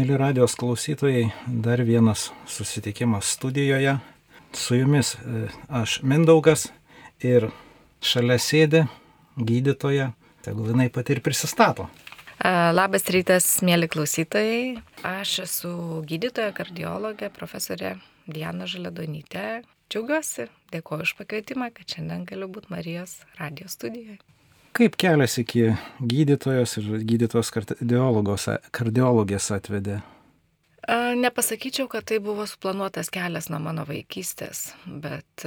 Mėly radijos klausytojai, dar vienas susitikimas studijoje. Su jumis e, aš Mindaugas ir šalia sėdė gydytoja, tegul jinai pati ir prisistato. Labas rytas, mėly klausytojai. Aš esu gydytoja, kardiologė, profesorė Diana Žaledonytė. Džiaugiuosi, dėkoju už pakvietimą, kad šiandien galiu būti Marijos radijos studijoje. Kaip kelias iki gydytojos ir gydytojos kardiologės atvedė? Nepasakyčiau, kad tai buvo suplanuotas kelias nuo mano vaikystės, bet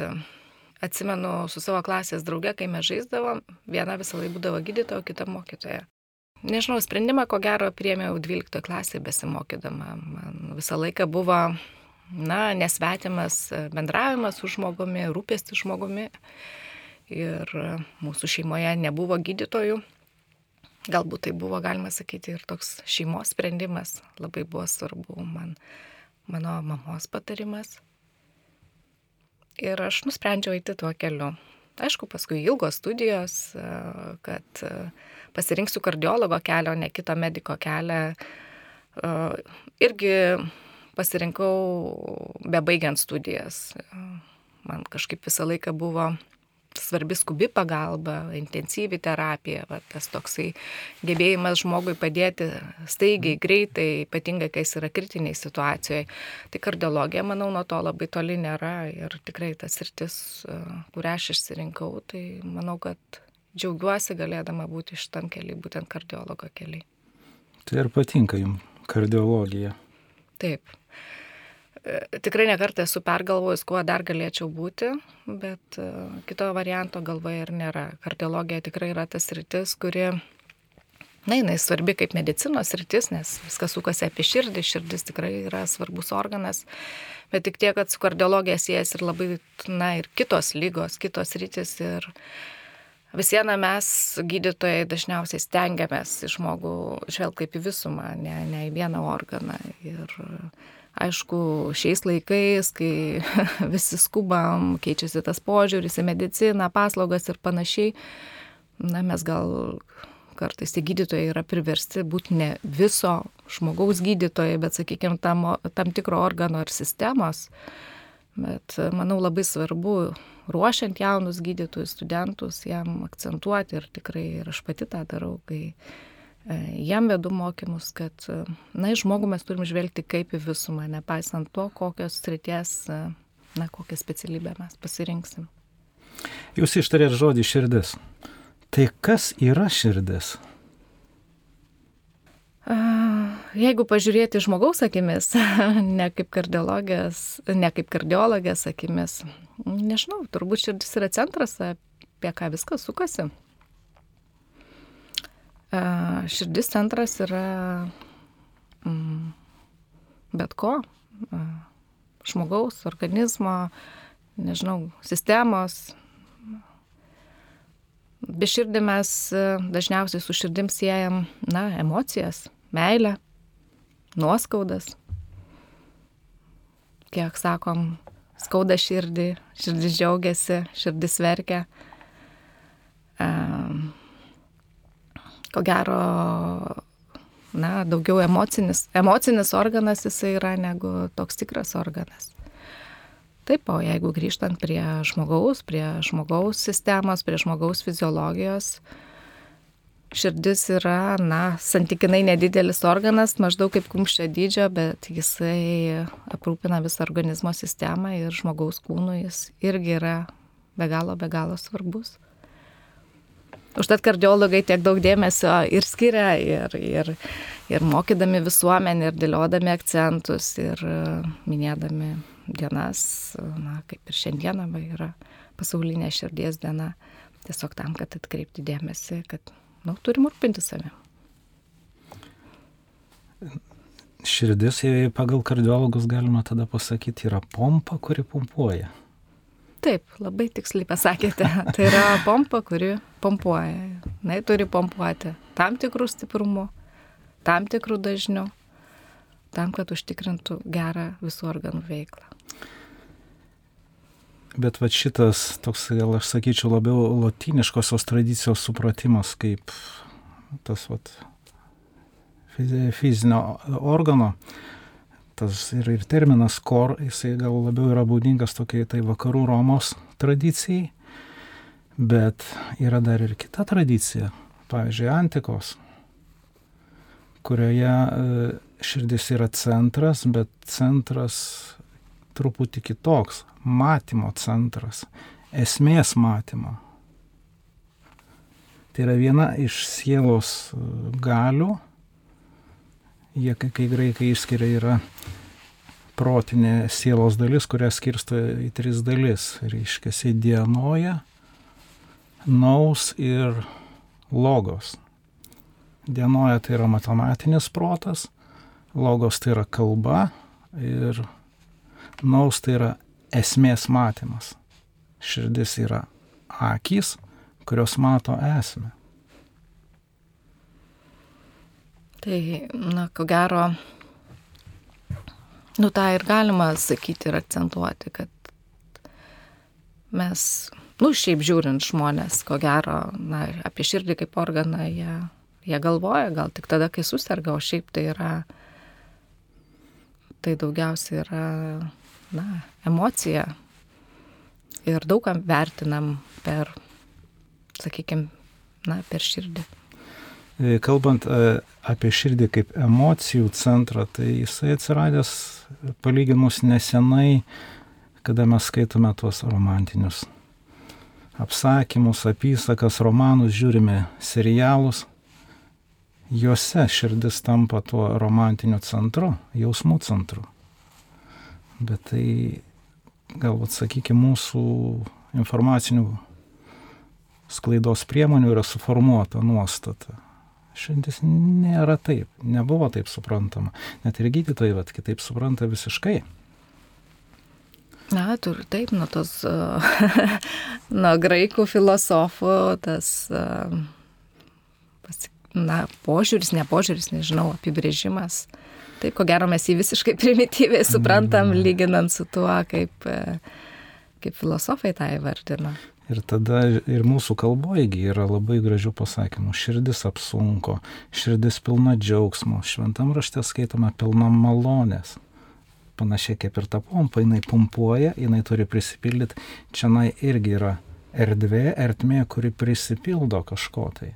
atsimenu su savo klasės drauge, kai mes žaisdavom, viena visą laiką būdavo gydytoja, kita mokytoja. Nežinau, sprendimą ko gero priemiau 12 klasėje besimokydama. Man visą laiką buvo, na, nesvetimas bendravimas su žmogumi, rūpesti žmogumi ir mūsų šeimoje nebuvo gydytojų. Galbūt tai buvo, galima sakyti, ir toks šeimos sprendimas. Labai buvo svarbu man mano mamos patarimas. Ir aš nusprendžiau eiti tuo keliu. Aišku, paskui ilgos studijos, kad pasirinksiu kardiologo kelią, o ne kito mediko kelią. Irgi pasirinkau bebaigiant studijas. Man kažkaip visą laiką buvo svarbi skubi pagalba, intensyvi terapija, va, tas toksai gebėjimas žmogui padėti staigiai, greitai, ypatingai, kai jis yra kritiniai situacijoje. Tai kardiologija, manau, nuo to labai toli nėra ir tikrai tas sritis, kurią aš išsirinkau, tai manau, kad džiaugiuosi galėdama būti šitam keliui, būtent kardiologo keliui. Tai ir patinka jums kardiologija? Taip tikrai nekartą esu pergalvojus, kuo dar galėčiau būti, bet e, kito varianto galvoje ir nėra. Kardiologija tikrai yra tas rytis, kuri, na, jinai svarbi kaip medicinos rytis, nes viskas sukasi apie širdį, širdis tikrai yra svarbus organas, bet tik tiek, kad su kardiologija siejas ir labai, na, ir kitos lygos, kitos rytis ir Vis viena mes, gydytojai, dažniausiai stengiamės žmogų žvelgti kaip į visumą, ne, ne į vieną organą. Ir Aišku, šiais laikais, kai visi skubam, keičiasi tas požiūris į mediciną, paslaugas ir panašiai, na, mes gal kartais tie gydytojai yra priversti būti ne viso žmogaus gydytojai, bet, sakykime, tam, tam tikro organo ar sistemos. Bet manau labai svarbu, ruošiant jaunus gydytojus, studentus, jam akcentuoti ir tikrai ir aš pati tą darau, kai jam vedu mokymus, kad, na, į žmogų mes turim žvelgti kaip į visumą, nepaisant to, kokios srities, na, kokią specialybę mes pasirinksim. Jūs ištarėt žodį širdis. Tai kas yra širdis? Jeigu pažiūrėti žmogaus akimis, ne kaip kardiologės, ne kaip kardiologės akimis, nežinau, turbūt širdis yra centras, apie ką viskas sukasi. Širdis centras yra mm, bet ko, žmogaus, organizmo, nežinau, sistemos. Be širdį mes dažniausiai su širdim siejam, na, emocijas, meilę, nuoskaudas. Kiek sakom, skauda širdį, širdis džiaugiasi, širdis verkia. Um, ko gero, na, daugiau emocinis, emocinis organas jisai yra negu toks tikras organas. Taip, o jeigu grįžtant prie žmogaus, prie žmogaus sistemos, prie žmogaus fiziologijos, širdis yra, na, santykinai nedidelis organas, maždaug kaip kumščio dydžio, bet jisai aprūpina visą organizmo sistemą ir žmogaus kūnui jis irgi yra be galo, be galo svarbus. Užtat kardiologai tiek daug dėmesio ir skiria, ir, ir, ir mokydami visuomenį, ir dėliodami akcentus, ir e, minėdami dienas, na, kaip ir šiandieną yra pasaulinė širdies diena, tiesiog tam, kad atkreipti dėmesį, kad, nu, turim rūpinti savimi. Širdis, pagal kardiologus galima tada pasakyti, yra pompa, kuri pumpuoja. Taip, labai tiksliai pasakėte. Tai yra pompa, kuri pompuoja. Na, turi pompuoti tam tikrų stiprumų, tam tikrų dažnių, tam, kad užtikrintų gerą visų organų veiklą. Bet va šitas, toks, gal aš sakyčiau, labiau latiniškosios tradicijos supratimas, kaip tas va fizinio organo. Tas ir, ir terminas kor, jisai gal labiau yra būdingas tokiai tai vakarų Romos tradicijai, bet yra dar ir kita tradicija, pavyzdžiui, antikos, kurioje e, širdis yra centras, bet centras truputį kitoks, matymo centras, esmės matymo. Tai yra viena iš sielos e, galių. Jie, kai graikai išskiria, yra protinė sielos dalis, kurią skirsto į tris dalis. Reiškia, dienoja, naus ir logos. Dienoja tai yra matematinis protas, logos tai yra kalba ir naus tai yra esmės matymas. Širdis yra akys, kurios mato esmę. Tai, na, ko gero, nu tą ir galima sakyti ir akcentuoti, kad mes, nu, šiaip žiūrint žmonės, ko gero, na, apie širdį kaip organą jie, jie galvoja, gal tik tada, kai susirga, o šiaip tai yra, tai daugiausiai yra, na, emocija. Ir daugam vertinam per sakykime, na, per širdį. E, kalbant e, apie širdį kaip emocijų centrą, tai jisai atsiradęs palyginus nesenai, kada mes skaitome tuos romantinius apsakymus, apysakas, romanus, žiūrime serialus, juose širdis tampa tuo romantiniu centru, jausmų centru. Bet tai galbūt, sakykime, mūsų informacinių sklaidos priemonių yra suformuota nuostata. Šiandien nėra taip, nebuvo taip suprantama. Net ir gydytojai vat, kitaip supranta visiškai. Na, tur taip, nuo tos, nuo graikų filosofų, tas, na, požiūris, ne požiūris, nežinau, apibrėžimas. Taip, ko gero mes jį visiškai primityviai suprantam, mm. lyginant su tuo, kaip, kaip filosofai tą įvardino. Ir tada ir mūsų kalboje yra labai gražių pasakymų. Širdis apsunko, širdis pilna džiaugsmo, šventam rašte skaitome pilna malonės. Panašiai kaip ir ta pompa, jinai pumpuoja, jinai turi prisipildyti. Čia irgi yra erdvė, ertmė, kuri prisipildo kažko tai.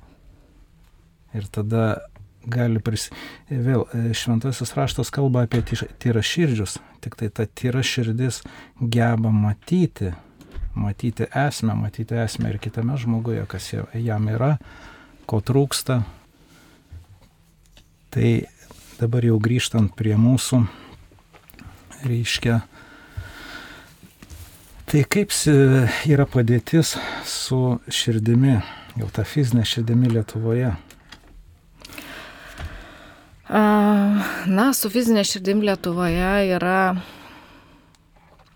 Ir tada gali pris... Vėl e, šventasis raštas kalba apie tyra širdžius, tik tai ta tyra širdis geba matyti matyti esmę, matyti esmę ir kitame žmoguje, kas jam yra, ko trūksta. Tai dabar jau grįžtant prie mūsų, reiškia, tai kaip yra padėtis su širdimi, jau ta fizinė širdimi Lietuvoje? Na, su fizinė širdim Lietuvoje yra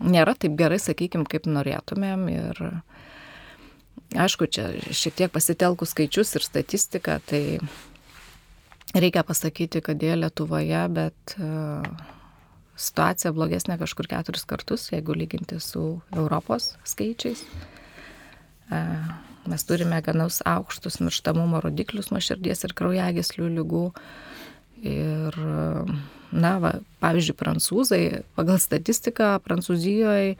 nėra taip gerai, sakykime, kaip norėtumėm. Ir aišku, čia šiek tiek pasitelkus skaičius ir statistiką, tai reikia pasakyti, kad jie Lietuvoje, bet e, situacija blogesnė kažkur keturis kartus, jeigu lyginti su Europos skaičiais. E, mes turime ganus aukštus mirštamumo rodiklius nuo širdies ir kraujagyslių lygų. Ir na, va, pavyzdžiui, prancūzai, pagal statistiką Prancūzijoje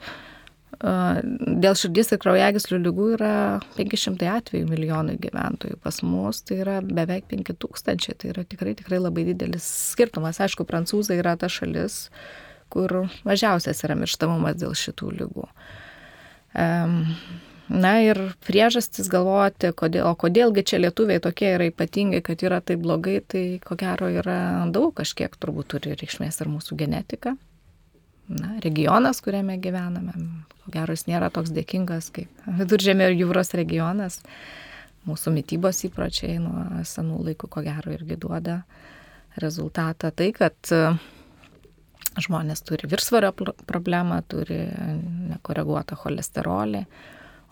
dėl širdies ir kraujagyslių lygų yra 500 atvejų milijonui gyventojų. Pas mus tai yra beveik 5000, tai yra tikrai, tikrai labai didelis skirtumas. Aišku, prancūzai yra ta šalis, kur mažiausias yra mirštamumas dėl šitų lygų. Um, Na ir priežastis galvoti, kodėl, o kodėlgi čia lietuviai tokie yra ypatingi, kad yra taip blogai, tai ko gero yra daug, kažkiek turbūt turi reikšmės ir mūsų genetika. Na, regionas, kuriame gyvename, ko gero jis nėra toks dėkingas kaip viduržėmio ir jūros regionas. Mūsų mytybos įpročiai nuo senų laikų, ko gero, irgi duoda rezultatą. Tai, kad žmonės turi virsvario problemą, turi nekoreguotą cholesterolį,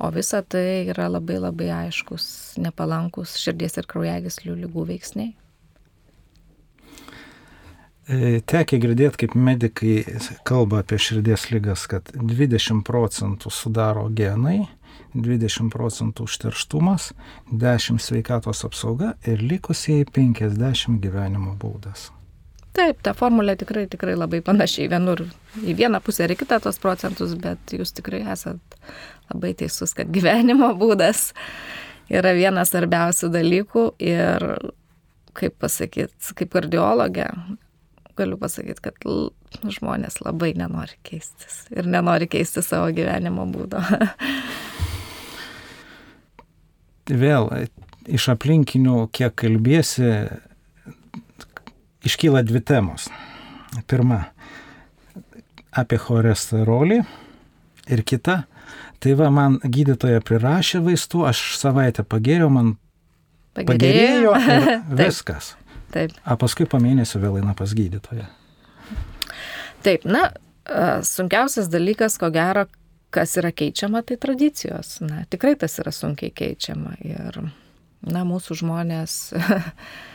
O visa tai yra labai labai aiškus, nepalankus širdies ir kraujagyslių lygų veiksniai. E, Tekia girdėti, kaip medikai kalba apie širdies lygas, kad 20 procentų sudaro genai 20 procentų užterštumas, 10 sveikatos apsauga ir likusieji 50 gyvenimo būdas. Taip, ta formulė tikrai, tikrai labai panašiai. Vienur į vieną pusę ir į kitą tos procentus, bet jūs tikrai esat labai teisus, kad gyvenimo būdas yra vienas svarbiausių dalykų ir, kaip pasakyti, kaip kardiologė, galiu pasakyti, kad žmonės labai nenori keistis ir nenori keisti savo gyvenimo būdo. Vėl iš aplinkinių, kiek kalbėsi, iškyla dvi temos. Pirma, apie cholesterolį ir kita, tai va, man gydytoja prirašė vaistų, aš savaitę pagėriau, man pagerėjo ir viskas. Taip. A paskui po mėnesio vėl eina pas gydytoją. Taip, na, sunkiausias dalykas, ko gero, kas yra keičiama, tai tradicijos. Na, tikrai tas yra sunkiai keičiama. Ir, na, mūsų žmonės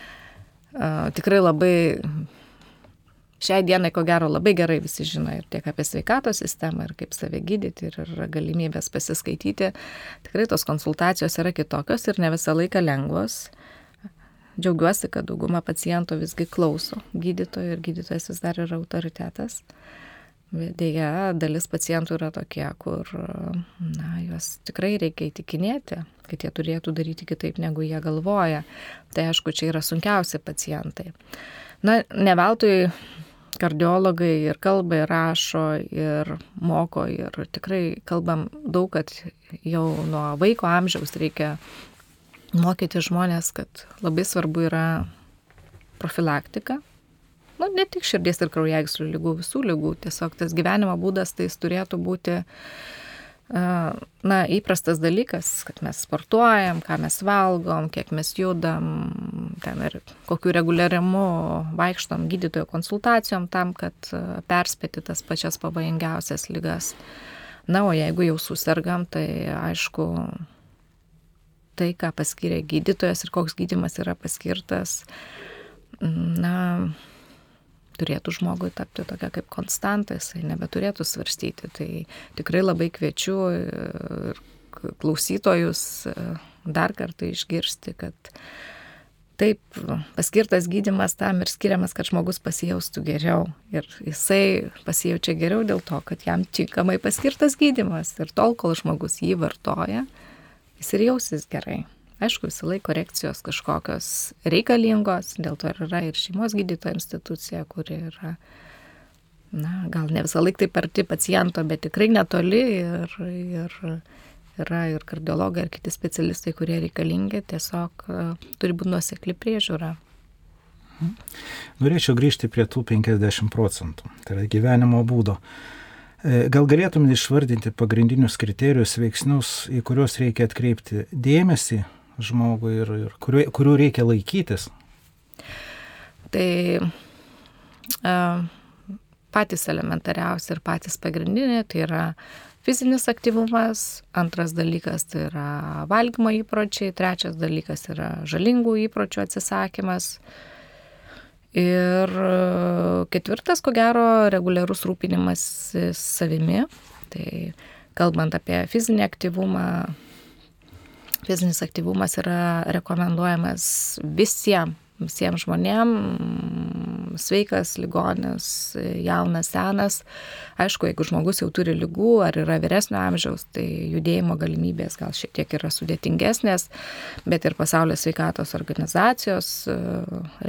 tikrai labai, šiai dienai ko gero labai gerai visi žino ir tiek apie sveikatos sistemą, ir kaip save gydyti, ir yra galimybės pasiskaityti. Tikrai tos konsultacijos yra kitokios ir ne visą laiką lengvos. Džiaugiuosi, kad dauguma pacientų visgi klauso gydytojo ir gydytojas vis dar yra autoritetas. Dėja, dalis pacientų yra tokie, kur, na, juos tikrai reikia įtikinėti, kad jie turėtų daryti kitaip, negu jie galvoja. Tai aišku, čia yra sunkiausi pacientai. Na, ne veltui kardiologai ir kalba, ir rašo, ir moko, ir tikrai kalbam daug, kad jau nuo vaiko amžiaus reikia mokyti žmonės, kad labai svarbu yra profilaktika, nu, ne tik širdies ir kraujagyslių lygų, visų lygų, tiesiog tas gyvenimo būdas tai turėtų būti na, įprastas dalykas, kad mes sportuojam, ką mes valgom, kiek mes judam, ten ir kokiu reguliarimu vaikštom gydytojo konsultacijom tam, kad perspėti tas pačias pavojingiausias lygas. Na, o jeigu jau susirgam, tai aišku, tai, ką paskyrė gydytojas ir koks gydimas yra paskirtas, na, turėtų žmogui tapti tokia kaip konstanta, jisai nebeturėtų svarstyti. Tai tikrai labai kviečiu ir klausytojus e, dar kartą išgirsti, kad taip, paskirtas gydimas tam ir skiriamas, kad žmogus pasijaustų geriau. Ir jisai pasijaučia geriau dėl to, kad jam tinkamai paskirtas gydimas. Ir tol, kol žmogus jį vartoja, jis ir jausis gerai. Aišku, visą laiką korekcijos kažkokios reikalingos, dėl to ir yra ir šeimos gydytojo institucija, kuri yra, na, gal ne visą laiką taip arti paciento, bet tikrai netoli ir, ir yra ir kardiologai, ir kiti specialistai, kurie reikalingi, tiesiog uh, turi būti nuosekli priežiūra. Mhm. Norėčiau grįžti prie tų 50 procentų, tai yra gyvenimo būdo. E, gal galėtum išvardinti pagrindinius kriterijus, veiksnius, į kuriuos reikia atkreipti dėmesį, žmogui ir, ir kurių, kurių reikia laikytis? Tai uh, patys elementariausi ir patys pagrindiniai tai yra fizinis aktyvumas, antras dalykas tai yra valgymo įpročiai, trečias dalykas yra žalingų įpročių atsisakymas. Ir ketvirtas, ko gero, reguliarus rūpinimas savimi. Tai kalbant apie fizinį aktyvumą, fizinis aktyvumas yra rekomenduojamas visiems visiems žmonėms, sveikas, ligonis, jaunas, senas. Aišku, jeigu žmogus jau turi lygų ar yra vyresnio amžiaus, tai judėjimo galimybės gal šiek tiek yra sudėtingesnės, bet ir pasaulio sveikatos organizacijos e,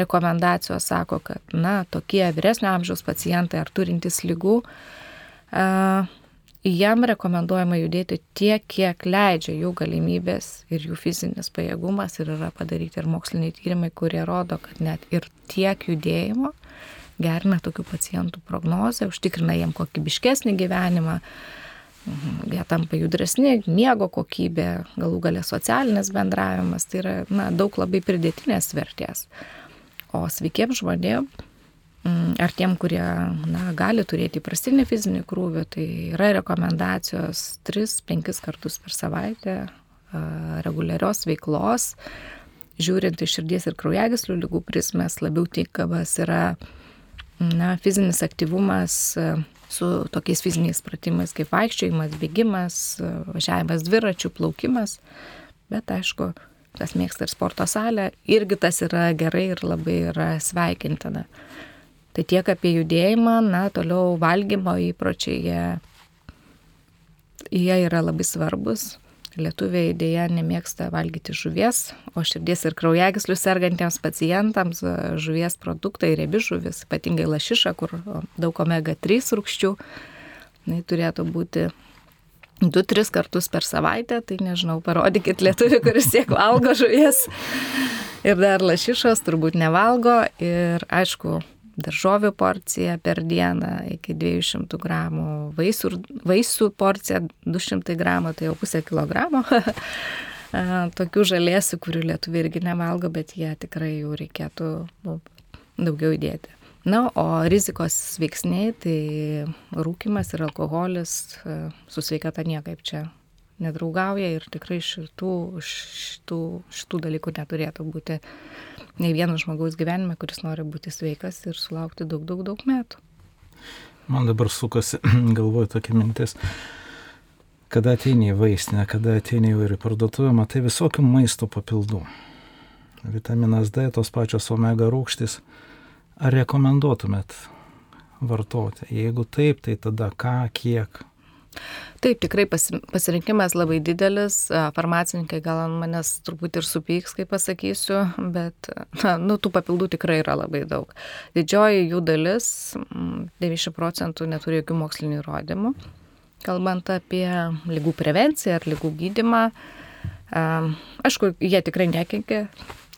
rekomendacijos sako, kad, na, tokie vyresnio amžiaus pacientai ar turintys lygų, uh, jam rekomenduojama judėti tiek, kiek leidžia jų galimybės ir jų fizinis pajėgumas ir yra padaryti ir moksliniai tyrimai, kurie rodo, kad net ir tiek judėjimo gerina tokių pacientų prognozę, užtikrina jiem kokybiškesnį gyvenimą, mhm, jie tampa judresni, miego kokybė, galų galę socialinis bendravimas, tai yra na, daug labai pridėtinės vertės. O sveikiems žmonėms ar tiem, kurie na, gali turėti įprastinį fizinį krūvį, tai yra rekomendacijos 3-5 kartus per savaitę reguliarios veiklos, žiūrint iš širdies ir kraujagyslių lygų prismės, labiau tinkamas yra na, fizinis aktyvumas su tokiais fiziniais pratimais kaip vaikščiojimas, bėgimas, važiavimas dviračių, plaukimas. Bet aišku, kas mėgsta ir sporto salę, irgi tas yra gerai ir labai yra sveikintina. Tai tiek apie judėjimą, na, toliau valgymo įpročiai, jie, jie yra labai svarbus. Lietuviai dėja nemėgsta valgyti žuvies, o širdies ir kraujagyslių sergantiems pacientams žuvies produktai, riebi žuvis, ypatingai lašiša, kur daug omega 3 rūkščių, tai turėtų būti 2-3 kartus per savaitę, tai nežinau, parodykit lietuvių, kuris tiek valgo žuvies. Ir dar lašišos turbūt nevalgo ir aišku, daržovių porcija per dieną iki 200 gramų, vaisių, vaisių porcija 200 gramų, tai jau pusę kilogramo. Tokių žalėsių, kurių lietuviai irgi nevalgo, bet jie tikrai jau reikėtų nu, daugiau įdėti. Na, o rizikos veiksniai, tai rūkimas ir alkoholis su sveikata niekaip čia nedraugauja ir tikrai šitų, šitų, šitų dalykų neturėtų būti nei vieno žmogaus gyvenime, kuris nori būti sveikas ir sulaukti daug, daug, daug metų. Man dabar sukasi galvoju tokia mintis. Kada ateini į vaistinę, kada ateini jau ir į parduotuvę, matai visokių maisto papildų. Vitaminas D, tos pačios omega rūkštis. Ar rekomenduotumėt vartoti? Jeigu taip, tai tada ką, kiek? Taip, tikrai pasirinkimas labai didelis, farmacininkai gal ant manęs turbūt ir supyks, kaip pasakysiu, bet na, nu, tų papildų tikrai yra labai daug. Didžioji jų dalis, 90 procentų, neturi jokių mokslinių įrodymų. Kalbant apie lygų prevenciją ar lygų gydimą, aišku, jie tikrai nekenkia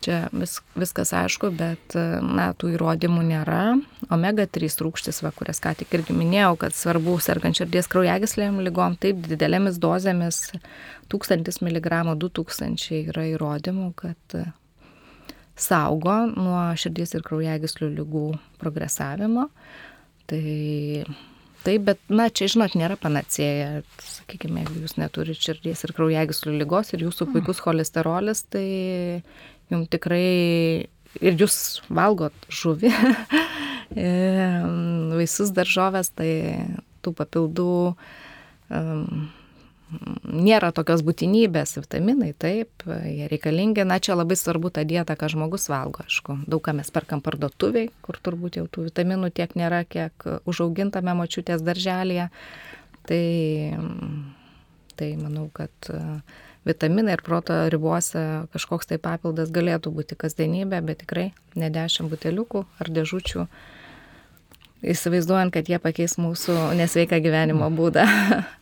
Čia vis, viskas aišku, bet na, tų įrodymų nėra. Omega 3 rūkštis, va, kurias ką tik irgi minėjau, kad svarbu sergant širdies kraujagyslėm lygom, taip didelėmis dozėmis 1000 mg, 2000 yra įrodymų, kad saugo nuo širdies ir kraujagyslių lygų progresavimo. Tai Taip, bet, na, čia, žinot, nėra panacėja. Sakykime, jeigu jūs neturite širdies ir kraujagyslių lygos ir jūsų puikus cholesterolis, tai jums tikrai ir jūs valgot žuvį, vaisius daržovės, tai tų papildų um, nėra tokios būtinybės, vitaminai, taip, jie reikalingi, na čia labai svarbu ta dieta, ką žmogus valgo, aišku, daug ką mes perkam parduotuviai, kur turbūt jau tų vitaminų tiek nėra, kiek užaugintame močiutės darželėje, tai, tai manau, kad uh, vitaminai ir proto ribose kažkoks tai papildas galėtų būti kasdienybė, bet tikrai ne dešimt buteliukų ar dėžučių, įsivaizduojant, kad jie pakeis mūsų nesveiką gyvenimo būdą.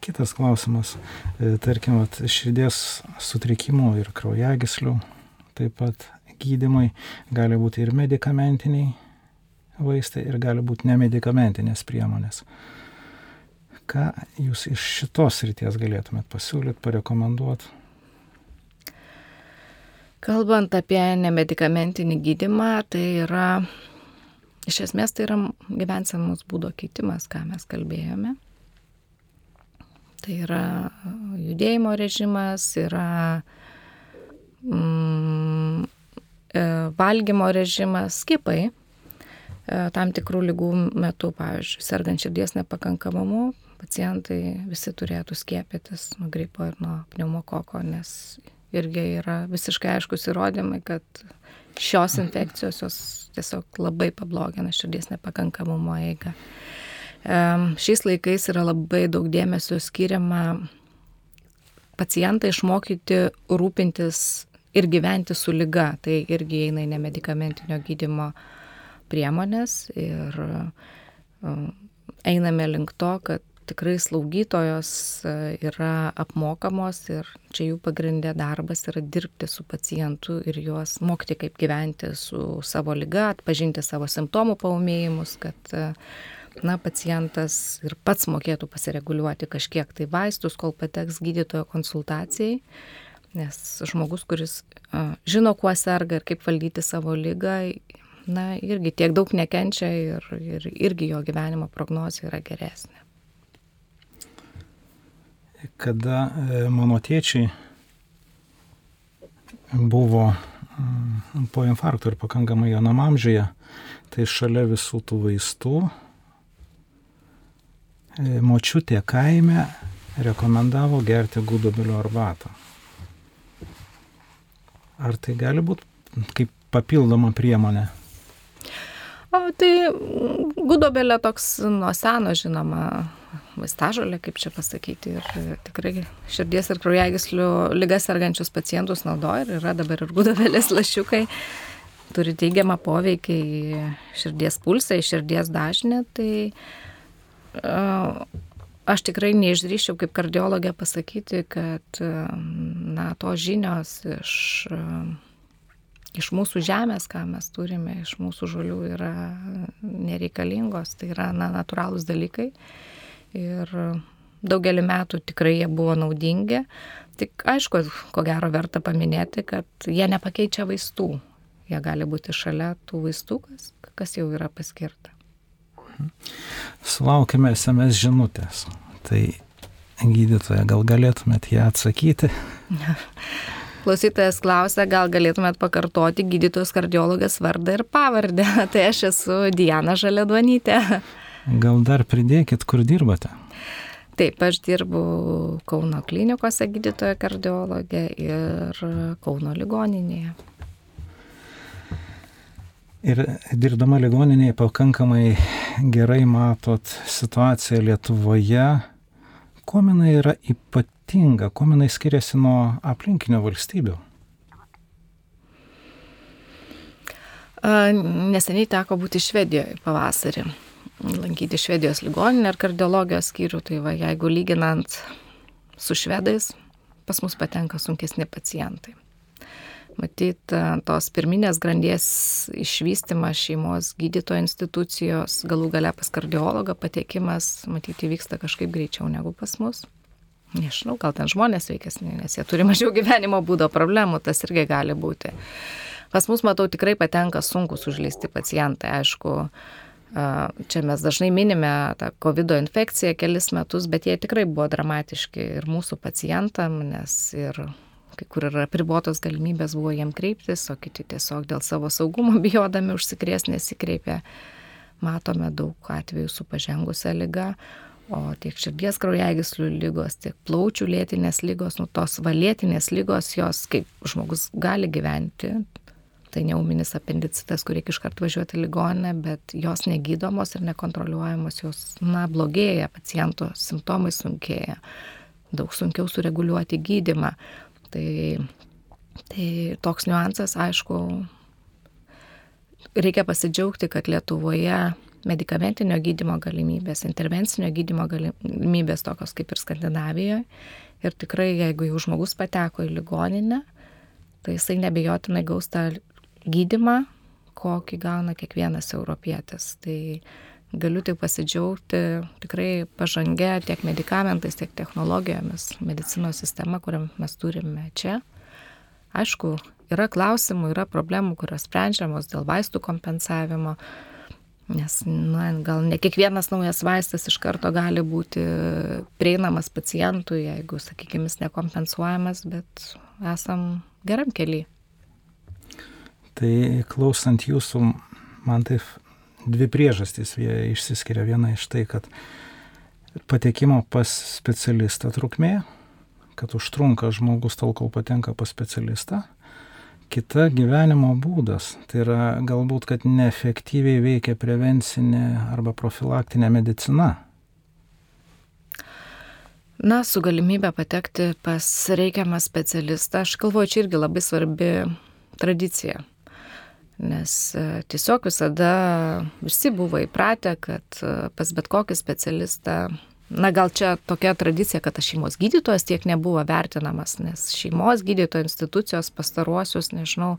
Kitas klausimas, e, tarkim, at, širdies sutrikimų ir kraujagyslių, taip pat gydimai gali būti ir medicamentiniai vaistai, ir gali būti nemedicamentinės priemonės. Ką jūs iš šitos ryties galėtumėt pasiūlyti, parekomenduoti? Kalbant apie nemedicamentinį gydimą, tai yra, iš esmės tai yra gyvensenos būdo keitimas, ką mes kalbėjome. Tai yra judėjimo režimas, yra mm, e, valgymo režimas, skipai e, tam tikrų lygų metu, pavyzdžiui, sergant širdies nepakankamumu, pacientai visi turėtų skiepytis nuo gripo ir nuo pneumokoko, nes irgi yra visiškai aiškus įrodymai, kad šios infekcijos jos tiesiog labai pablogina širdies nepakankamumo eigą. Šiais laikais yra labai daug dėmesio skiriama pacientą išmokyti rūpintis ir gyventi su lyga. Tai irgi eina į nemedikamentinio gydimo priemonės ir einame link to, kad tikrai slaugytojos e, yra apmokamos ir čia jų pagrindė darbas yra dirbti su pacientu ir juos mokyti, kaip gyventi su savo lyga, atpažinti savo simptomų paumėjimus, kad e, na, pacientas ir pats mokėtų pasireguliuoti kažkiek tai vaistus, kol pateks gydytojo konsultacijai. Nes žmogus, kuris žino, kuo serga ir kaip valdyti savo lygą, na, irgi tiek daug nekenčia ir, ir irgi jo gyvenimo prognozija yra geresnė kada e, mano tėčiai buvo po infarkto ir pakankamai jaunam amžiuje, tai šalia visų tų vaistų močiutė kaime rekomendavo gerti gudobelio arbatą. Ar tai gali būti kaip papildoma priemonė? O, tai gudobelė toks nuo seno žinoma vaistažolė, kaip čia pasakyti, ir tikrai širdies ir kraujagyslių lygas sergančius pacientus naudoja ir yra dabar ir gudobelės lašiukai, turi teigiamą poveikį į širdies pulsą, į širdies dažnį, tai uh, aš tikrai neišdryščiau kaip kardiologė pasakyti, kad na, tos žinios iš, iš mūsų žemės, ką mes turime, iš mūsų žolių yra nereikalingos, tai yra na, natūralūs dalykai. Ir daugelį metų tikrai jie buvo naudingi. Tik aišku, ko gero verta paminėti, kad jie nepakeičia vaistų. Jie gali būti šalia tų vaistų, kas, kas jau yra paskirta. Sulaukime SMS žinutės. Tai gydytoja, gal galėtumėt ją atsakyti? Klausytojas klausia, gal galėtumėt pakartoti gydytojos kardiologės vardą ir pavardę. Tai aš esu Diana Žalėduonytė. Gal dar pridėkit, kur dirbate? Taip, aš dirbu Kauno klinikose gydytoja kardiologė ir Kauno ligoninėje. Ir dirbdama ligoninėje pakankamai gerai matot situaciją Lietuvoje, kuo jinai yra ypatinga, kuo jinai skiriasi nuo aplinkinių valstybių. Neseniai teko būti Švedijoje pavasarį, lankyti Švedijos ligoninę ir kardiologijos skyrių, tai va, jeigu lyginant su švedais, pas mus patenka sunkesni pacientai. Matyt, tos pirminės grandies išvystimas šeimos gydytojo institucijos, galų gale pas kardiologą patekimas, matyt, įvyksta kažkaip greičiau negu pas mus. Nežinau, gal ten žmonės veikesni, nes jie turi mažiau gyvenimo būdo problemų, tas irgi gali būti. Pas mus, matau, tikrai patenka sunkus užleisti pacientai, aišku, Čia mes dažnai minime tą COVID infekciją kelis metus, bet jie tikrai buvo dramatiški ir mūsų pacientam, nes ir kai kur yra pribotos galimybės buvo jiem kreiptis, o kiti tiesiog dėl savo saugumo bijodami užsikrės nesikreipė. Matome daug atvejų su pažengusią lygą, o tiek širdies kraujagyslių lygos, tiek plaučių lėtinės lygos, nu tos valėtinės lygos, jos kaip žmogus gali gyventi, tai neuminis apendicitas, kur reikia iškart važiuoti ligoninę, bet jos negydomos ir nekontroliuojamos, jos, na, blogėja, paciento simptomai sunkėja, daug sunkiau sureguliuoti gydimą. Tai, tai toks niuansas, aišku, reikia pasidžiaugti, kad Lietuvoje medicamentinio gydimo galimybės, intervencinio gydimo galimybės tokios kaip ir Skandinavijoje. Ir tikrai, jeigu jau žmogus pateko į ligoninę, tai jisai nebejotinai gaus tą gydimą, kokį gauna kiekvienas europietis. Tai galiu tik pasidžiaugti tikrai pažangę tiek medikamentais, tiek technologijomis, medicinos sistema, kurią mes turime čia. Aišku, yra klausimų, yra problemų, kurios sprendžiamos dėl vaistų kompensavimo, nes na, gal ne kiekvienas naujas vaistas iš karto gali būti prieinamas pacientui, jeigu, sakykime, jis nekompensuojamas, bet esam geram keliui. Tai klausant jūsų, man taip dvi priežastys išsiskiria. Viena iš tai, kad patekimo pas specialistą trukmė, kad užtrunka žmogus tol, kol patenka pas specialistą. Kita gyvenimo būdas, tai yra galbūt, kad neefektyviai veikia prevencinė arba profilaktinė medicina. Na, su galimybė patekti pas reikiamą specialistą, aš galvoju, čia irgi labai svarbi tradicija Nes e, tiesiog visada visi buvo įpratę, kad e, pas bet kokį specialistą, na gal čia tokia tradicija, kad tas šeimos gydytojas tiek nebuvo vertinamas, nes šeimos gydytojo institucijos pastaruosius, nežinau,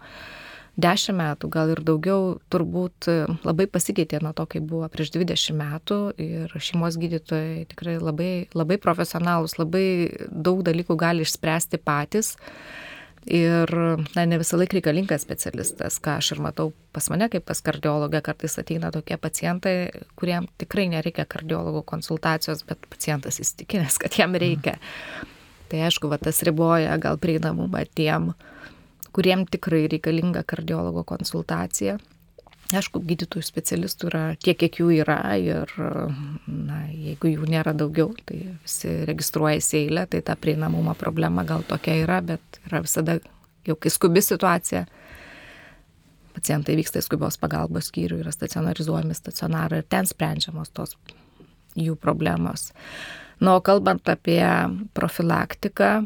dešimt metų, gal ir daugiau, turbūt e, labai pasikeitė nuo to, kai buvo prieš 20 metų ir šeimos gydytojai tikrai labai, labai profesionalus, labai daug dalykų gali išspręsti patys. Ir na, ne visą laiką reikalingas specialistas, ką aš ir matau pas mane kaip pas kardiologę, kartais ateina tokie pacientai, kuriem tikrai nereikia kardiologo konsultacijos, bet pacientas įstikinęs, kad jam reikia. Mm. Tai aišku, va, tas riboja gal prieinamumą tiem, kuriem tikrai reikalinga kardiologo konsultacija. Aišku, gydytojų specialistų yra tiek, kiek jų yra ir na, jeigu jų nėra daugiau, tai visi registruojasi eilę, tai ta prieinamumo problema gal tokia yra, bet yra visada, jau kai skubi situacija, pacientai vyksta į skubios pagalbos skyrių, yra stacionarizuojami stacionarai ir ten sprendžiamos tos jų problemos. Na, o kalbant apie profilaktiką,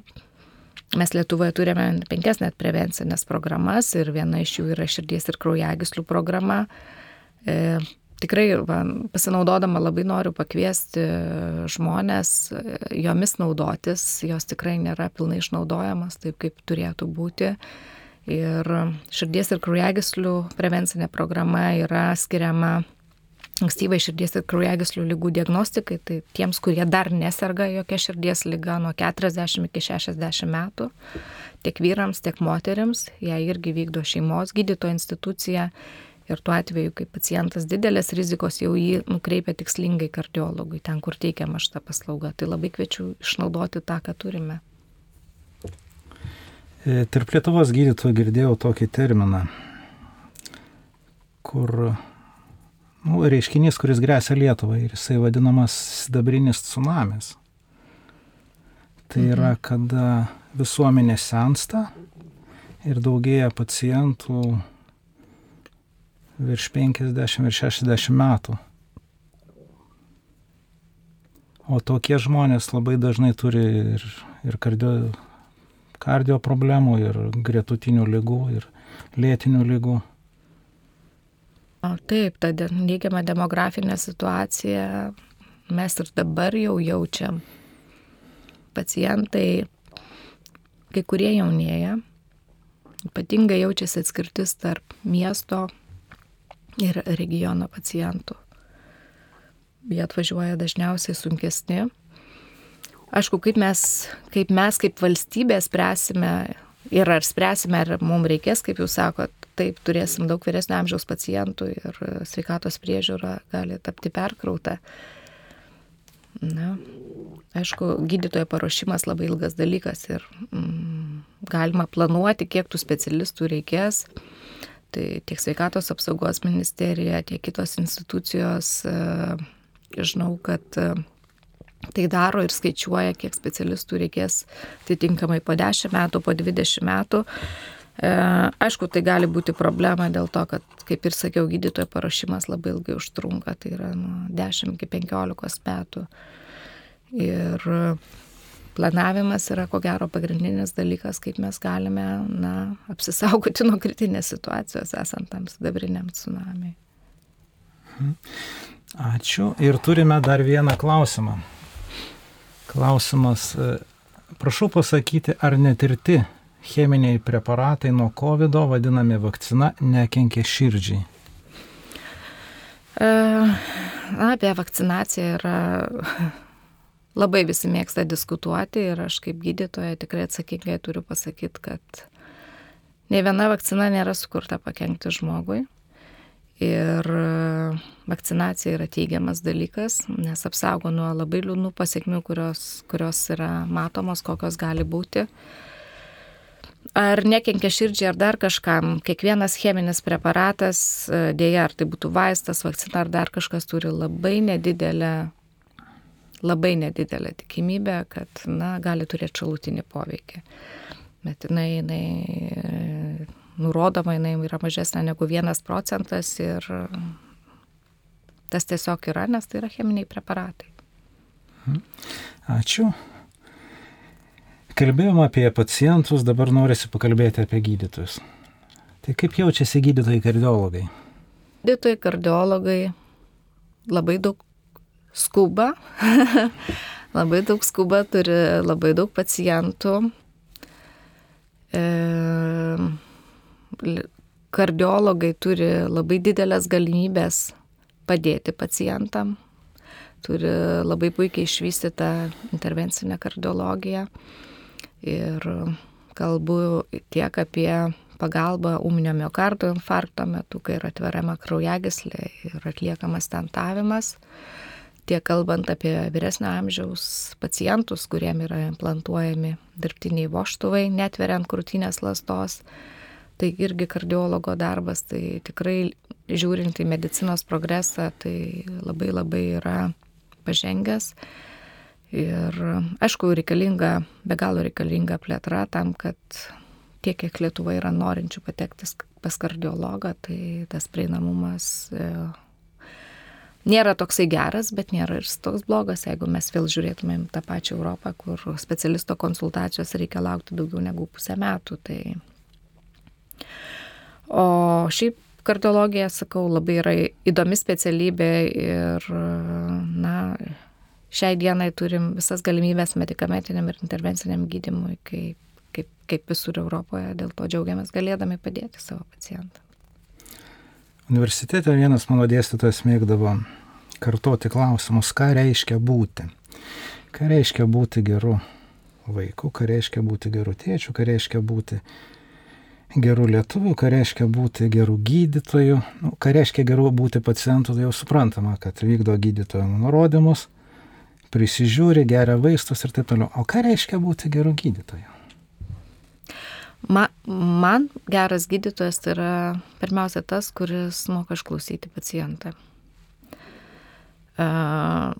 Mes Lietuvoje turime penkias net prevencinės programas ir viena iš jų yra širdies ir kraujagyslių programa. E, tikrai va, pasinaudodama labai noriu pakviesti žmonės e, jomis naudotis, jos tikrai nėra pilnai išnaudojamas taip, kaip turėtų būti. Ir širdies ir kraujagyslių prevencinė programa yra skiriama ankstyvai širdies ir kraujagyslių lygų diagnostikai, tai tiems, kurie dar neserga jokia širdies lyga nuo 40 iki 60 metų, tiek vyrams, tiek moteriams, ją irgi vykdo šeimos gydytojo institucija ir tuo atveju, kai pacientas didelės rizikos, jau jį nukreipia tikslingai kardiologui, ten, kur teikiama šitą paslaugą. Tai labai kviečiu išnaudoti tą, ką turime. E, tarp Lietuvos gydytojų girdėjau tokį terminą, kur nu, reiškinys, kuris grėsia Lietuvai ir jisai vadinamas sidabrinis tsunamis. Tai yra, mhm. kada visuomenė sensta ir daugėja pacientų virš 50 ir 60 metų. O tokie žmonės labai dažnai turi ir, ir kardio, kardio problemų, ir gretutinių lygų, ir lėtinių lygų. O taip, ta neigiama demografinė situacija mes ir dabar jau jaučiam. Pacientai, kai kurie jaunėja, ypatingai jaučiasi atskirtis tarp miesto ir regiono pacientų. Jie atvažiuoja dažniausiai sunkesni. Aišku, kaip mes, kaip mes kaip valstybė spręsime ir ar spręsime, ar mums reikės, kaip jūs sakot, taip turėsim daug vyresnio amžiaus pacientų ir sveikatos priežiūra gali tapti perkrauta. Na, aišku, gydytojo paruošimas labai ilgas dalykas ir mm, galima planuoti, kiek tų specialistų reikės. Tai tiek sveikatos apsaugos ministerija, tiek kitos institucijos, e, žinau, kad e, tai daro ir skaičiuoja, kiek specialistų reikės atitinkamai po 10 metų, po 20 metų. E, aišku, tai gali būti problema dėl to, kad, kaip ir sakiau, gydytojo paruošimas labai ilgai užtrunka, tai yra nuo 10 iki 15 metų. Ir planavimas yra ko gero pagrindinis dalykas, kaip mes galime na, apsisaugoti nuo kritinės situacijos esant tam sidabriniam tsunamiui. Mhm. Ačiū. Ir turime dar vieną klausimą. Klausimas, e, prašau pasakyti, ar netirti cheminiai preparatai nuo COVID vadinami vakcina nekenkia širdžiai? E, apie vakcinaciją yra labai visi mėgsta diskutuoti ir aš kaip gydytoja tikrai atsakingai turiu pasakyti, kad ne viena vakcina nėra sukurta pakengti žmogui. Ir vakcinacija yra teigiamas dalykas, nes apsaugo nuo labai liūdnų pasiekmių, kurios, kurios yra matomos, kokios gali būti. Uh, ar nekenkia širdžiai ar dar kažkam. Kiekvienas cheminis preparatas, e, dėja, ar tai būtų vaistas, vakcina ar dar kažkas turi labai nedidelę, labai nedidelę tikimybę, kad, na, gali turėti šalutinį poveikį. Bet jinai, jinai e, nurodoma, jinai yra mažesnė negu vienas procentas ir tas tiesiog yra, nes tai yra cheminiai preparatai. Mhm. Ačiū. Kalbėjom apie pacientus, dabar norisi pakalbėti apie gydytojus. Tai kaip jaučiasi gydytojai kardiologai? Gydytojai kardiologai labai daug skuba, labai daug skuba, turi labai daug pacientų. E, kardiologai turi labai didelės galimybės padėti pacientam, turi labai puikiai išvystytą intervencinę kardiologiją. Ir kalbu tiek apie pagalbą ūminio miocardo infarkto metu, kai yra atveriama kraujagyslė ir atliekamas tentavimas, tiek kalbant apie vyresnio amžiaus pacientus, kuriem yra implantuojami dirbtiniai voštuvai, netveriant krūtinės lastos. tai irgi kardiologo darbas, tai tikrai žiūrint į medicinos progresą, tai labai labai yra pažengęs. Ir aišku, reikalinga, be galo reikalinga plėtra tam, kad tiek, kiek Lietuva yra norinčių patekti pas kardiologą, tai tas prieinamumas e, nėra toksai geras, bet nėra ir toks blogas, jeigu mes vėl žiūrėtumėm tą pačią Europą, kur specialisto konsultacijos reikia laukti daugiau negu pusę metų. Tai... O šiaip kardiologija, sakau, labai yra įdomi specialybė ir, na, šiai dienai turim visas galimybės medikamentiniam ir intervenciniam gydimui, kaip, kaip, kaip visur Europoje, dėl to džiaugiamės galėdami padėti savo pacientams. Universitete vienas mano dėstytojas mėgdavo kartoti klausimus, ką reiškia būti. Ką reiškia būti geru vaiku, ką reiškia būti geru tėčiu, ką reiškia būti gerų lietuvių, ką reiškia būti gerų gydytojų, nu, ką reiškia geru būti pacientu, tai jau suprantama, kad vykdo gydytojo nurodymus, prisižiūri, geria vaistus ir taip toliau. O ką reiškia būti geru gydytoju? Ma, man geras gydytojas tai yra pirmiausia tas, kuris moka išklausyti pacientą. Uh,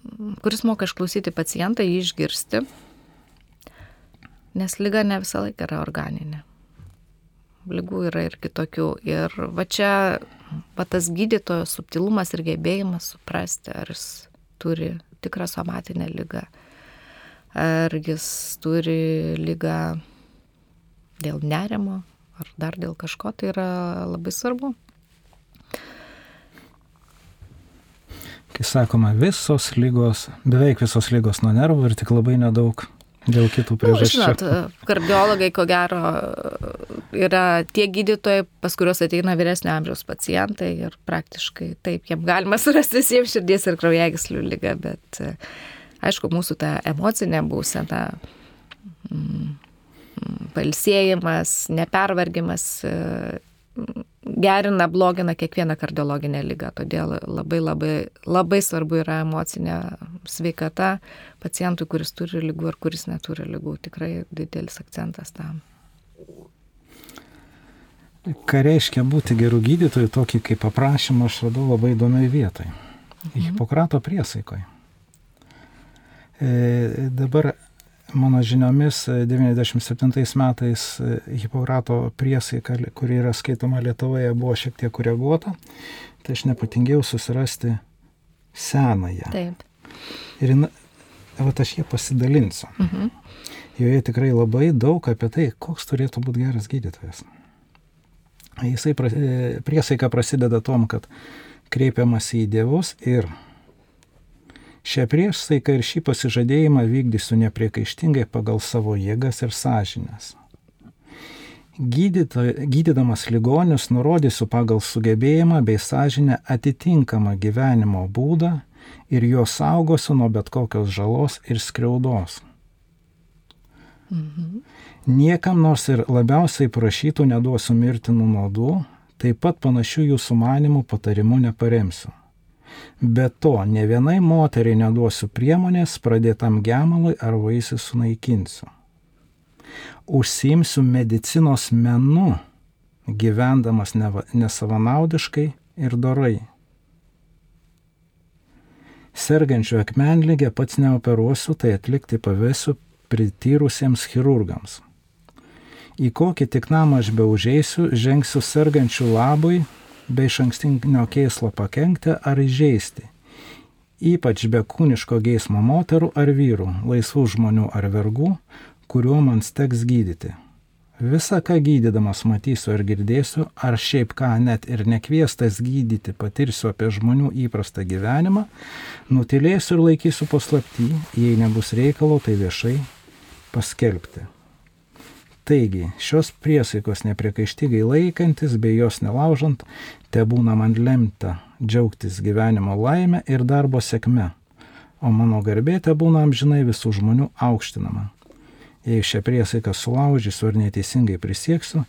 kuris moka išklausyti pacientą, jį išgirsti, nes lyga ne visą laiką yra organinė. Lygų yra ir kitokių. Ir va čia, va tas gydytojo subtilumas ir gebėjimas suprasti, ar jis turi tikrą somatinę lygą, ar jis turi lygą dėl nerimo ar dar dėl kažko, tai yra labai svarbu. Kai sakoma, visos lygos, beveik visos lygos nuo nervų ir tik labai nedaug dėl kitų priežasčių. Nu, žinot, kardiologai, ko gero, yra tie gydytojai, pas kuriuos ateina vyresnio amžiaus pacientai ir praktiškai taip, jiem galima surasti visiems širdies ir kraujagyslių lygą, bet aišku, mūsų ta emocinė būsena. Mm, palsėjimas, nepervargimas gerina, blogina kiekvieną kardiologinę lygą. Todėl labai labai, labai svarbu yra emocinė sveikata pacientui, kuris turi lygų ir kuris neturi lygų. Tikrai didelis akcentas tam. Ką reiškia būti gerų gydytojų, tokį kaip aprašymą aš radau labai įdomiai vietai. Mhm. Hipokrato priesaikoje. E, dabar mano žiniomis 97 metais e, Hipokrato priesaika, kuri yra skaitoma Lietuvoje, buvo šiek tiek koreguota, tai aš nepatingėjau susirasti senąją. Taip. Ir va, aš ją pasidalinsiu. Mhm. Joje tikrai labai daug apie tai, koks turėtų būti geras gydytojas. Jisai e, priesaika prasideda tom, kad kreipiamasi į dievus ir Šią priesaiką ir šį pasižadėjimą vykdysiu nepriekaištingai pagal savo jėgas ir sąžinės. Gydyto, gydydamas ligonius nurodysiu pagal sugebėjimą bei sąžinę atitinkamą gyvenimo būdą ir juos saugosiu nuo bet kokios žalos ir skriaudos. Mhm. Niekam nors ir labiausiai prašytų neduosiu mirtinų nuodų, taip pat panašių jūsų manimų patarimų neparemsiu. Be to, ne vienai moteriai neduosiu priemonės pradėtam gemalui ar vaisių sunaikinsiu. Užsiimsiu medicinos menu, gyvendamas nesavanaudiškai ir dorai. Sergančių akmenlygę pats neoperuosiu, tai atlikti pavėsiu prityrusiems chirurgams. Į kokį tik namą aš beužeisiu, žengsiu sergančių labui be iš ankstinio keislo pakengti ar įžeisti. Ypač be kūniško geismo moterų ar vyrų, laisvų žmonių ar vergų, kuriuo man teks gydyti. Visa, ką gydydamas matysiu ar girdėsiu, ar šiaip ką net ir nekviestas gydyti patirsiu apie žmonių įprastą gyvenimą, nutilėsiu ir laikysiu paslapti, jei nebus reikalo, tai viešai paskelbti. Taigi, šios priesaikos nepriekaištygai laikantis bei jos nelaužant, te būna man lemta džiaugtis gyvenimo laime ir darbo sėkme, o mano garbė te būna amžinai visų žmonių aukštinama. Jei šią priesaiką sulaužysiu ar neteisingai prisieksiu,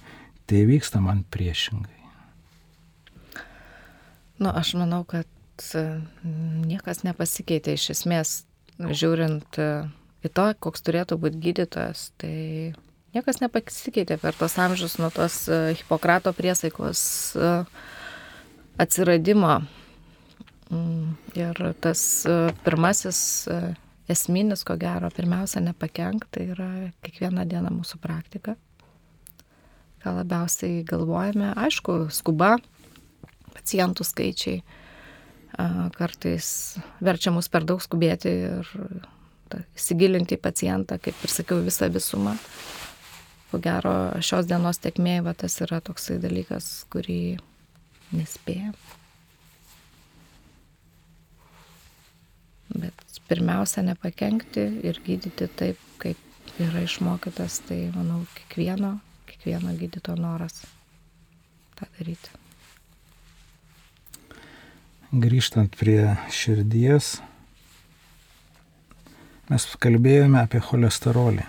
tai vyksta man priešingai. Nu, aš manau, kad e, niekas nepasikeitė iš esmės, žiūrint e, į to, koks turėtų būti gydytojas, tai Niekas nepasikeitė per tos amžius nuo tos e, Hipokrato priesaikos e, atsiradimo. Mm, ir tas e, pirmasis esminis, ko gero, pirmiausia, nepakenk, tai yra kiekvieną dieną mūsų praktika. Ką labiausiai galvojame, aišku, skuba, pacientų skaičiai kartais verčia mus per daug skubėti ir įsigilinti į pacientą, kaip ir sakiau, visą visumą. Ko gero, šios dienos tekmė, va, tas yra toksai dalykas, kurį nespėjam. Bet pirmiausia, nepakenkti ir gydyti taip, kaip yra išmokytas, tai manau, kiekvieno, kiekvieno gydyto noras tą daryti. Grįžtant prie širdies, mes kalbėjome apie cholesterolį.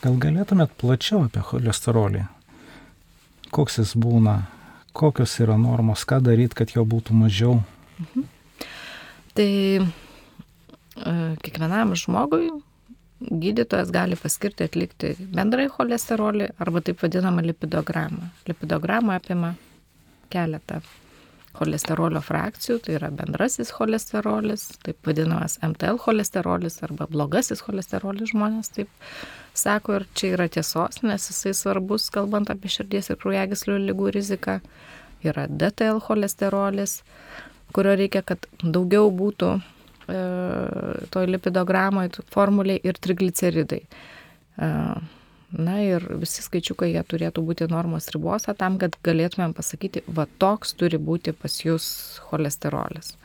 Gal galėtumėt plačiau apie cholesterolį? Koks jis būna, kokios yra normos, ką daryti, kad jo būtų mažiau? Mhm. Tai e, kiekvienam žmogui gydytojas gali paskirti atlikti bendrąjį cholesterolį arba taip vadinamą lipidogramą. Lipidogramą apima keletą cholesterolio frakcijų, tai yra bendrasis cholesterolis, taip vadinamas MTL cholesterolis arba blogasis cholesterolis žmonės taip sako ir čia yra tiesos, nes jisai svarbus, kalbant apie širdies ir kraujagyslių lygų riziką. Yra DTL cholesterolis, kurio reikia, kad daugiau būtų e, toj lipidogramoje formuliai ir trigliceridai. Na ir visi skaičiukai jie turėtų būti normos ribose tam, kad galėtumėm pasakyti, va toks turi būti pas jūs cholesterolis.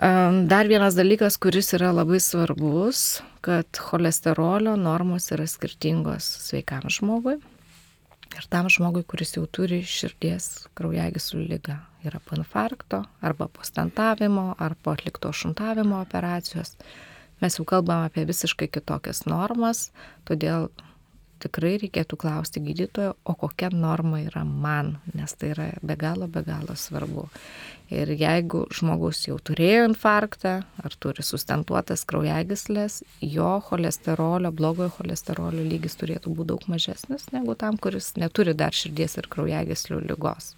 Dar vienas dalykas, kuris yra labai svarbus, kad cholesterolio normos yra skirtingos sveikam žmogui ir tam žmogui, kuris jau turi širdies kraujagyslių lygą. Yra po infarkto, arba po stentavimo, ar po atlikto šuntavimo operacijos mes jau kalbam apie visiškai kitokias normas, todėl tikrai reikėtų klausti gydytojo, o kokia norma yra man, nes tai yra be galo, be galo svarbu. Ir jeigu žmogus jau turėjo infarktą ar turi sustentuotas kraujagyslės, jo cholesterolio, blogojo cholesterolio lygis turėtų būti daug mažesnis negu tam, kuris neturi dar širdies ir kraujagyslių lygos.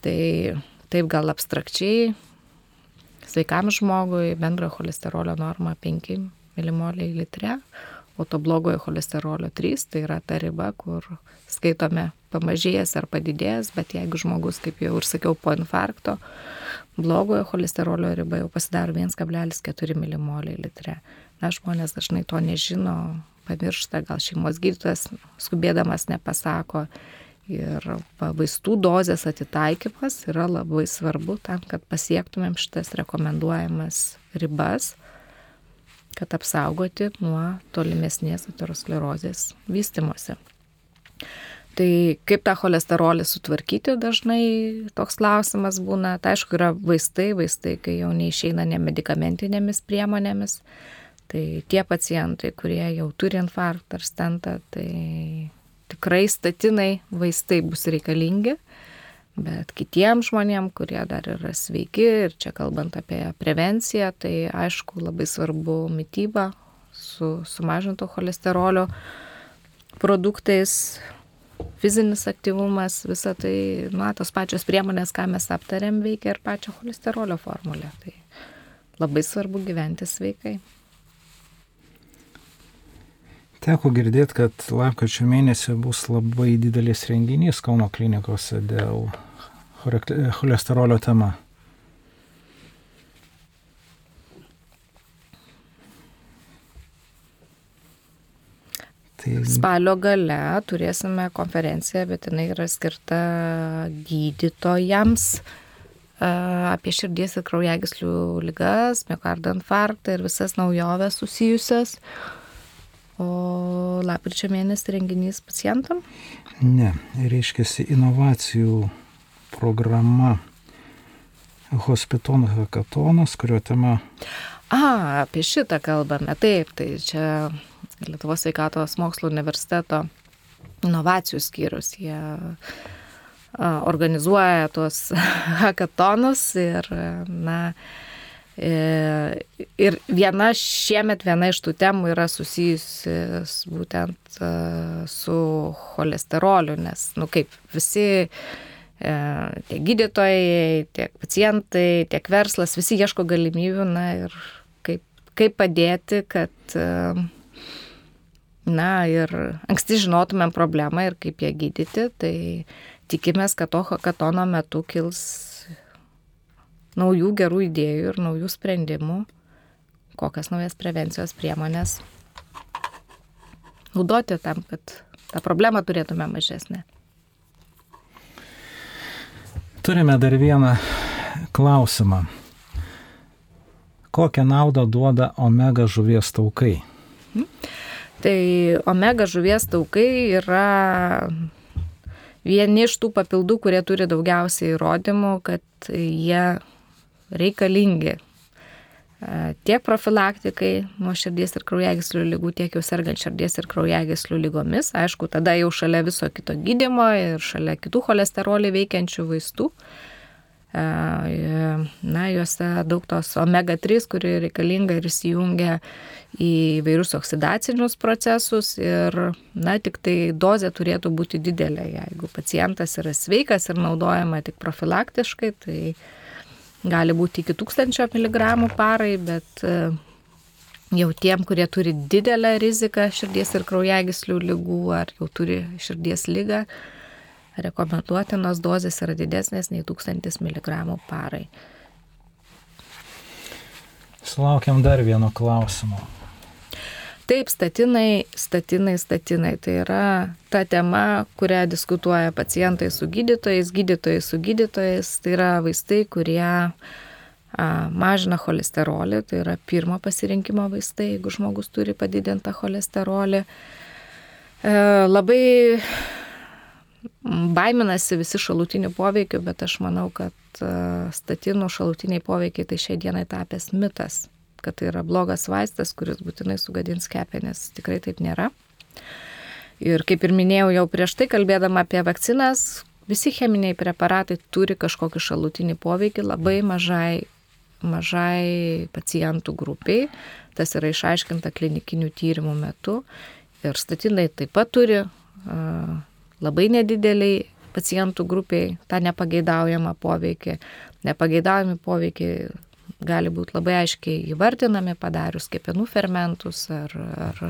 Tai taip gal abstrakčiai Sveikam žmogui bendrojo cholesterolio norma 5 milimoliai litre, o to blogojo cholesterolio 3, tai yra ta riba, kur skaitome pamažėjęs ar padidėjęs, bet jeigu žmogus, kaip jau ir sakiau, po infarkto, blogojo cholesterolio riba jau pasidaro 1,4 milimoliai litre. Na, žmonės dažnai to nežino, pamiršta, gal šeimos gydytojas skubėdamas nepasako Ir vaistų dozės atitaikymas yra labai svarbu tam, kad pasiektumėm šitas rekomenduojamas ribas, kad apsaugoti nuo tolimesnės aterosklerozės vystimosi. Tai kaip tą cholesterolį sutvarkyti dažnai toks klausimas būna. Tai aišku, yra vaistai, vaistai, kai jau neišeina nemedikamentinėmis priemonėmis. Tai tie pacientai, kurie jau turi infarktą ar stentą, tai tikrai statinai vaistai bus reikalingi, bet kitiems žmonėms, kurie dar yra sveiki ir čia kalbant apie prevenciją, tai aišku labai svarbu mytyba su sumažinto cholesterolio produktais, fizinis aktyvumas, visa tai, na, tos pačios priemonės, ką mes aptarėm, veikia ir pačią cholesterolio formulę. Tai labai svarbu gyventi sveikai. Teko girdėti, kad lapkričio mėnesį bus labai didelis renginys Kauno klinikose dėl cholesterolio tema. Tai... Spalio gale turėsime konferenciją, bet jinai yra skirta gydytojams apie širdies ir kraujagyslių lygas, miocardo infarktą ir visas naujoves susijusias. Uh, O lapkričio mėnesį renginys pacientam? Ne, reiškia inovacijų programa Hospiton Hackatonas, kurio tema. A, apie šitą kalbame. Taip, tai čia Lietuvos sveikatos mokslo universiteto inovacijų skyrius. Jie organizuoja tuos hackatonus ir, na, ir viena šiemet, viena iš tų temų yra susijusi būtent e, su cholesteroliu, nes, nu kaip visi e, tiek gydytojai, tiek pacientai, tiek verslas, visi ieško galimybių, na ir kaip, kaip padėti, kad, na ir anksti žinotumėm problemą ir kaip ją gydyti, tai tikimės, kad to hakatono metu kils naujų gerų idėjų ir naujų sprendimų, kokias naujas prevencijos priemonės naudoti tam, kad tą problemą turėtume mažesnę. Turime dar vieną klausimą. Kokią naudą duoda omega žuvies taukai? Hmm. Tai omega žuvies taukai yra vieni iš tų papildų, kurie turi daugiausiai įrodymų, kad jie reikalingi e, tiek profilaktikai nuo širdies ir kraujagyslių lygų, tiek jau sergant širdies ir kraujagyslių lygomis. Aišku, tada jau šalia viso kito gydimo ir šalia kitų cholesterolį veikiančių vaistų. E, na, juose daug tos omega-3, kuri reikalinga ir įsijungia į vairius oksidacinius procesus ir, na, tik tai dozė turėtų būti didelė. Jeigu pacientas yra sveikas ir naudojama tik profilaktiškai, tai gali būti iki 1000 mg parai, bet e, jau tiem, kurie turi didelę riziką širdies ir kraujagyslių lygų ar jau turi širdies lygą, rekomenduotinos dozės yra didesnės nei 1000 mg parai. Sulaukiam dar vieno klausimo. Taip, statinai, statinai, statinai. Tai yra ta tema, kurią diskutuoja pacientai su gydytojais, gydytojai su gydytojais. Tai yra vaistai, kurie a, mažina cholesterolį. Tai yra pirmo pasirinkimo vaistai, jeigu žmogus turi padidintą cholesterolį. E, labai baiminasi visi šalutinių poveikių, bet aš manau, kad statinų šalutiniai poveikiai tai šiai dienai tapęs mitas kad tai yra blogas vaistas, kuris būtinai sugadins kepenis. Tikrai taip nėra. Ir kaip ir minėjau jau prieš tai, kalbėdama apie vakcinas, visi cheminiai preparatai turi kažkokį šalutinį poveikį labai mažai, mažai pacientų grupiai. Tas yra išaiškinta klinikinių tyrimų metu. Ir statinai taip pat turi uh, labai nedideliai pacientų grupiai tą nepageidaujamą poveikį. Nepageidaujami poveikiai gali būti labai aiškiai įvardinami padarius kepenų fermentus ar, ar,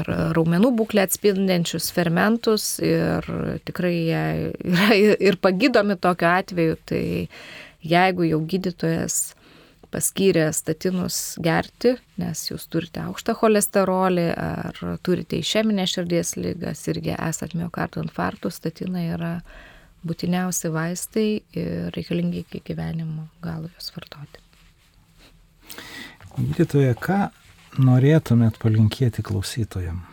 ar raumenų būklę atspindinčius fermentus ir tikrai jie yra ir pagydomi tokiu atveju. Tai jeigu jau gydytojas paskyrė statinus gerti, nes jūs turite aukštą cholesterolį ar turite išeminę širdies lygas irgi esat miocardo infarktų, statinai yra būtiniausi vaistai ir reikalingi iki gyvenimo galo juos vartoti. Gydytoje, ką norėtumėt palinkėti klausytojam?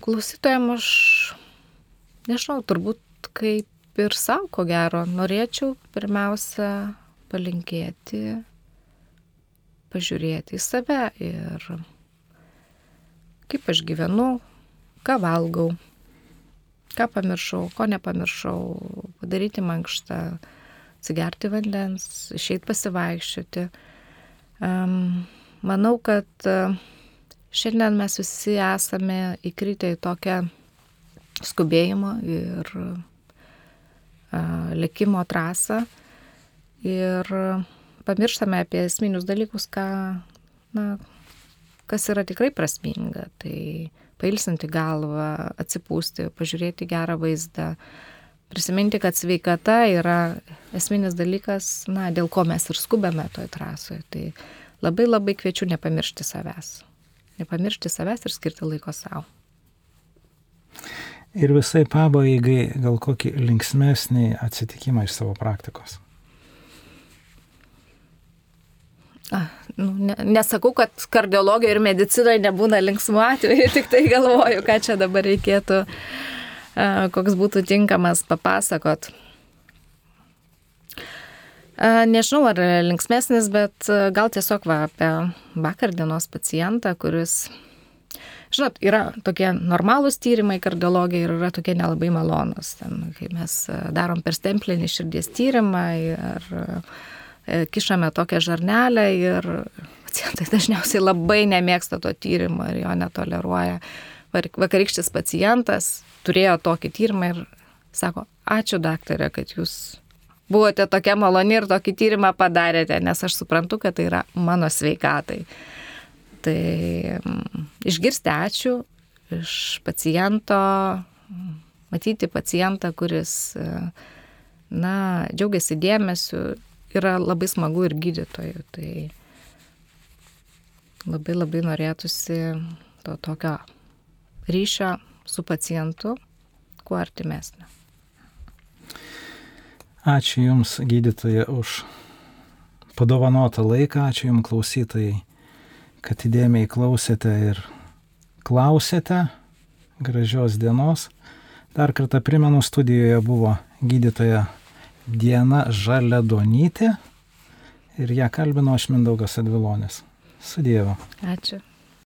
Klausytojam aš, nežinau, turbūt kaip ir savo, ko gero, norėčiau pirmiausia palinkėti, pažiūrėti į save ir kaip aš gyvenu, ką valgau, ką pamiršau, ko nepamiršau, padaryti mankštą, atsigerti vandens, išeiti pasivaikščioti. Um, manau, kad uh, šiandien mes visi esame įkritę į tokią skubėjimo ir uh, lėkimo trasą ir pamirštame apie esminius dalykus, ką, na, kas yra tikrai prasminga. Tai pailsinti galvą, atsipūsti, pažiūrėti gerą vaizdą, prisiminti, kad sveikata yra esminis dalykas, na, dėl ko mes ir skubame toj trasoje. Tai labai labai kviečiu nepamiršti savęs. Nepamiršti savęs ir skirti laiko savo. Ir visai pabaigai gal kokį linksmesnį atsitikimą iš savo praktikos. Nu, ne, nesakau, kad kardiologijoje ir medicinoje nebūna linksmų atvejų, tik tai galvoju, ką čia dabar reikėtų, koks būtų tinkamas papasakot. Nežinau, ar linksmesnis, bet gal tiesiog va, apie vakar dienos pacientą, kuris, žinot, yra tokie normalūs tyrimai kardiologija ir yra tokie nelabai malonus. Ten, kai mes darom per stemplinį širdies tyrimą ir e, kišame tokią žarnelę ir pacientai dažniausiai labai nemėgsta to tyrimo ir jo netoleruoja. Vakarykštis pacientas turėjo tokį tyrimą ir sako, ačiū daktarė, kad jūs buvote tokia maloni ir tokį tyrimą padarėte, nes aš suprantu, kad tai yra mano sveikatai. Tai išgirsti ačiū iš paciento, matyti pacientą, kuris, na, džiaugiasi dėmesiu, yra labai smagu ir gydytojų. Tai labai labai norėtųsi to tokio ryšio su pacientu kuo artimesnio. Ačiū Jums, gydytoja, už padovanotą laiką, ačiū Jums klausytojai, kad įdėmiai klausėte ir klausėte. Gražios dienos. Dar kartą primenu, studijoje buvo gydytoja Diena Žaledonytė ir ją kalbino aš Mindaugas Advilonis. Su Dievu. Ačiū.